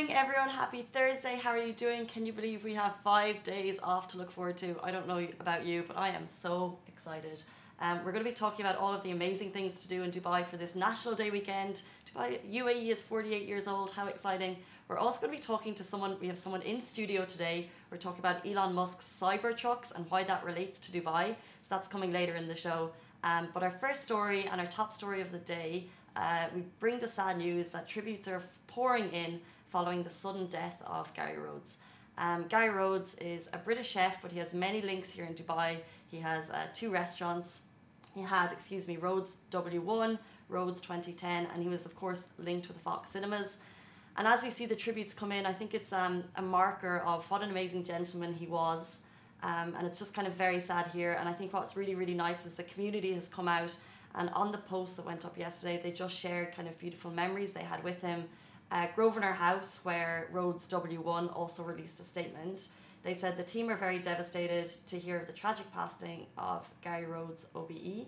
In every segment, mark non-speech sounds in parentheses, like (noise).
morning, everyone. Happy Thursday. How are you doing? Can you believe we have five days off to look forward to? I don't know about you, but I am so excited. Um, we're going to be talking about all of the amazing things to do in Dubai for this National Day weekend. Dubai, UAE is 48 years old. How exciting. We're also going to be talking to someone, we have someone in studio today. We're talking about Elon Musk's Cybertrucks and why that relates to Dubai. So that's coming later in the show. Um, but our first story and our top story of the day, uh, we bring the sad news that tributes are pouring in following the sudden death of Gary Rhodes. Um, Gary Rhodes is a British chef, but he has many links here in Dubai. He has uh, two restaurants. He had, excuse me, Rhodes W1, Rhodes 2010, and he was, of course, linked with the Vox Cinemas. And as we see the tributes come in, I think it's um, a marker of what an amazing gentleman he was. Um, and it's just kind of very sad here. And I think what's really, really nice is the community has come out. And on the post that went up yesterday, they just shared kind of beautiful memories they had with him. Uh, Grosvenor House, where Rhodes W1 also released a statement. They said the team are very devastated to hear of the tragic passing of Gary Rhodes OBE.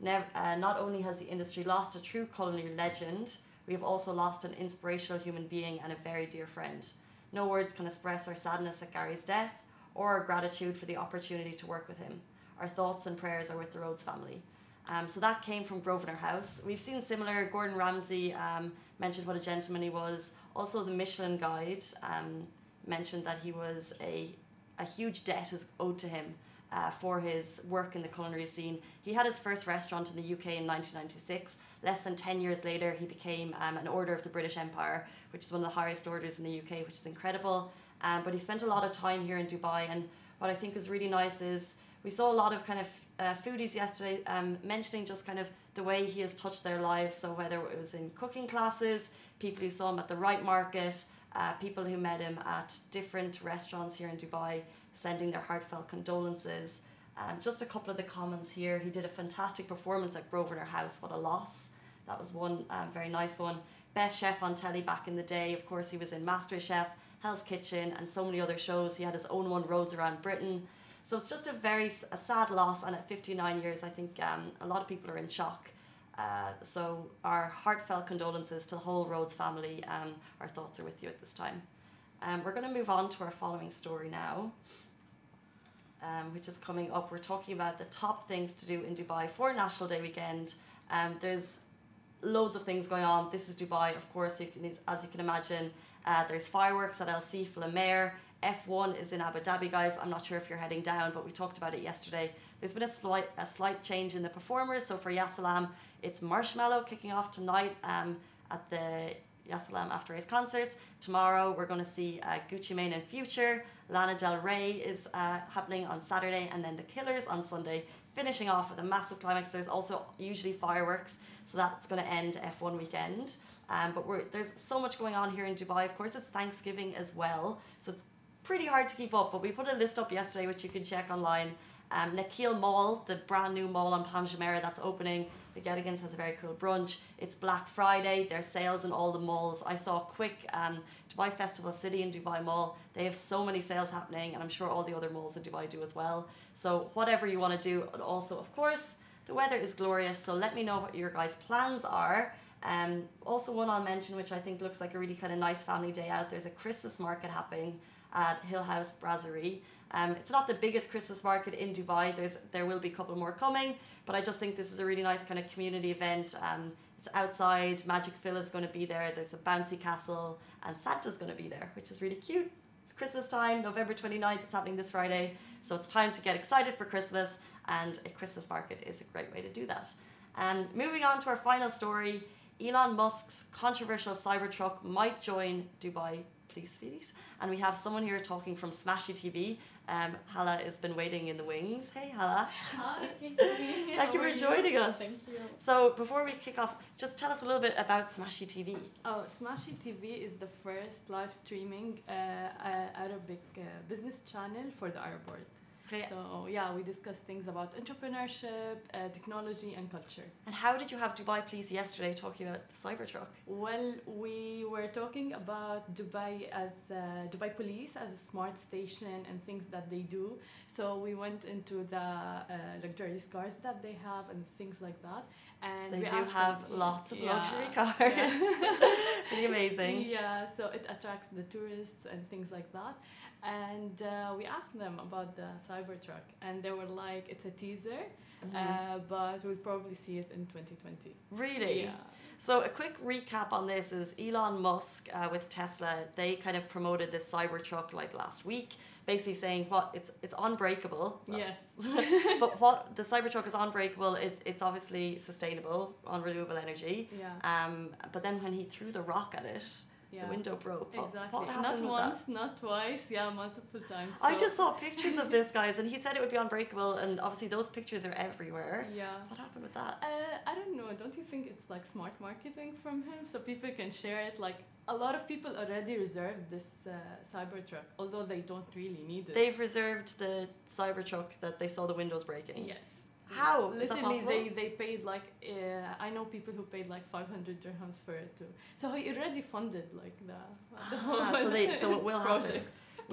Never, uh, not only has the industry lost a true culinary legend, we have also lost an inspirational human being and a very dear friend. No words can express our sadness at Gary's death or our gratitude for the opportunity to work with him. Our thoughts and prayers are with the Rhodes family. Um, so that came from Grosvenor House. We've seen similar. Gordon Ramsay um, mentioned what a gentleman he was. Also, the Michelin Guide um, mentioned that he was a, a huge debt is owed to him uh, for his work in the culinary scene. He had his first restaurant in the UK in 1996. Less than 10 years later, he became um, an Order of the British Empire, which is one of the highest orders in the UK, which is incredible. Um, but he spent a lot of time here in Dubai, and what I think was really nice is we saw a lot of kind of uh, foodies yesterday um, mentioning just kind of the way he has touched their lives. So whether it was in cooking classes, people who saw him at the Ripe market, uh, people who met him at different restaurants here in Dubai, sending their heartfelt condolences. Um, just a couple of the comments here. He did a fantastic performance at Grosvenor House. What a loss. That was one um, very nice one. Best chef on telly back in the day. Of course, he was in MasterChef, Hell's Kitchen, and so many other shows. He had his own one, Rhodes Around Britain. So it's just a very a sad loss, and at 59 years, I think um, a lot of people are in shock. Uh, so our heartfelt condolences to the whole Rhodes family. Um, our thoughts are with you at this time. Um, we're going to move on to our following story now, um, which is coming up. We're talking about the top things to do in Dubai for National Day weekend. Um, there's loads of things going on. This is Dubai, of course, you can, as you can imagine. Uh, there's fireworks at Al Seef Lumiere. F1 is in Abu Dhabi, guys. I'm not sure if you're heading down, but we talked about it yesterday. There's been a slight a slight change in the performers. So for Yasalam, it's Marshmello kicking off tonight um, at the Yasalam after his concerts. Tomorrow we're going to see uh, Gucci Mane and Future. Lana Del Rey is uh, happening on Saturday, and then the Killers on Sunday, finishing off with a massive climax. There's also usually fireworks, so that's going to end F1 weekend. Um, but there's so much going on here in Dubai. Of course, it's Thanksgiving as well, so it's pretty hard to keep up, but we put a list up yesterday, which you can check online. Um, Nakheel Mall, the brand new mall on Palm Jumeirah that's opening. The Gettigans has a very cool brunch. It's Black Friday. There's sales in all the malls. I saw quick um, Dubai Festival City in Dubai Mall. They have so many sales happening, and I'm sure all the other malls in Dubai do as well. So whatever you want to do, and also of course the weather is glorious. So let me know what your guys' plans are. Um, also one I'll mention, which I think looks like a really kind of nice family day out. There's a Christmas market happening at Hill House Brasserie. Um, it's not the biggest Christmas market in Dubai. There's there will be a couple more coming, but I just think this is a really nice kind of community event. Um, it's outside. Magic Phil is going to be there. There's a bouncy castle, and Santa's going to be there, which is really cute. It's Christmas time, November 29th. It's happening this Friday, so it's time to get excited for Christmas, and a Christmas market is a great way to do that. And moving on to our final story, Elon Musk's controversial Cybertruck might join Dubai police it. And we have someone here talking from Smashi TV. Um, Hala has been waiting in the wings. Hey, Hala. Hi, (laughs) Thank you for joining you? us. Thank you. So, before we kick off, just tell us a little bit about Smashi TV. Oh, Smashi TV is the first live streaming uh, Arabic uh, business channel for the Arab world. Okay. So yeah, we discussed things about entrepreneurship, uh, technology, and culture. And how did you have Dubai Police yesterday talking about the Cybertruck? Well, we were talking about Dubai as uh, Dubai Police as a smart station and things that they do. So we went into the uh, luxurious cars that they have and things like that. And They do have them- lots of yeah, luxury (laughs) cars. Pretty (laughs) amazing. Yeah, so it attracts the tourists and things like that. And uh, we asked them about the Cybertruck, and they were like, "It's a teaser, Mhm. uh, but we'll probably see it in 2020." really? Yeah. So a quick recap on this is Elon Musk uh, with Tesla. They kind of promoted this Cybertruck like last week, basically saying what it's it's unbreakable. Yes. (laughs) but (laughs) what the Cybertruck is unbreakable. It, it's obviously sustainable on renewable energy. Yeah. Um, but then when he threw the rock at it, Yeah. the window broke. What, Exactly. what not once, not twice. Yeah, multiple times. that? I just saw pictures of (laughs) this, guys, and he said it would be unbreakable, and obviously those pictures are everywhere. Yeah. What happened with that? Uh, I don't know. Don't you think it's like smart marketing from him so people can share it? Like a lot of people already reserved this uh, Cybertruck, although they don't really need it. They've reserved the Cybertruck that they saw the windows breaking. yes. How? Literally, they, they paid like uh, I know people who paid like 500 dirhams for it too. So he already funded like the, the Ah, whole so they- so it will happen.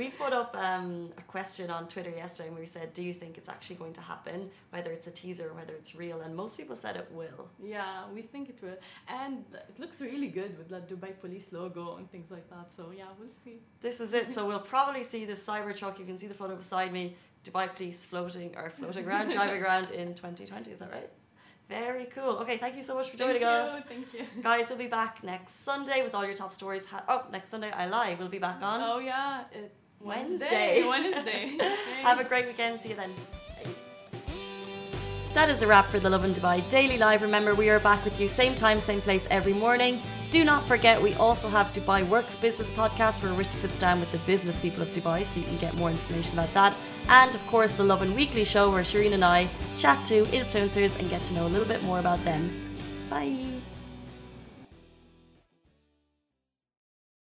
We put up um, a question on Twitter yesterday and we said, Do you think it's actually going to happen? Whether it's a teaser or whether it's real. And most people said it will. Yeah, we think it will, and it looks really good with the Dubai Police logo and things like that. So yeah, we'll see. This is it. So we'll probably see this Cybertruck. You can see the photo beside me. Dubai police floating or floating around, driving (laughs) around in 2020. Is that right? Very cool. Okay, thank you so much for joining thank us. You, thank you. Guys, we'll be back next Sunday with all your top stories. Oh, next Sunday, I lie. We'll be back on. Oh yeah, it, Wednesday. Wednesday. Okay. (laughs) Have a great weekend. See you then. That is a wrap for the Lovin Dubai Daily Live. Remember, we are back with you same time, same place every morning. Do not forget, we also have Dubai Works Business Podcast where Rich sits down with the business people of Dubai so you can get more information about that. And of course, the Lovin Weekly show where Shireen and I chat to influencers and get to know a little bit more about them. Bye.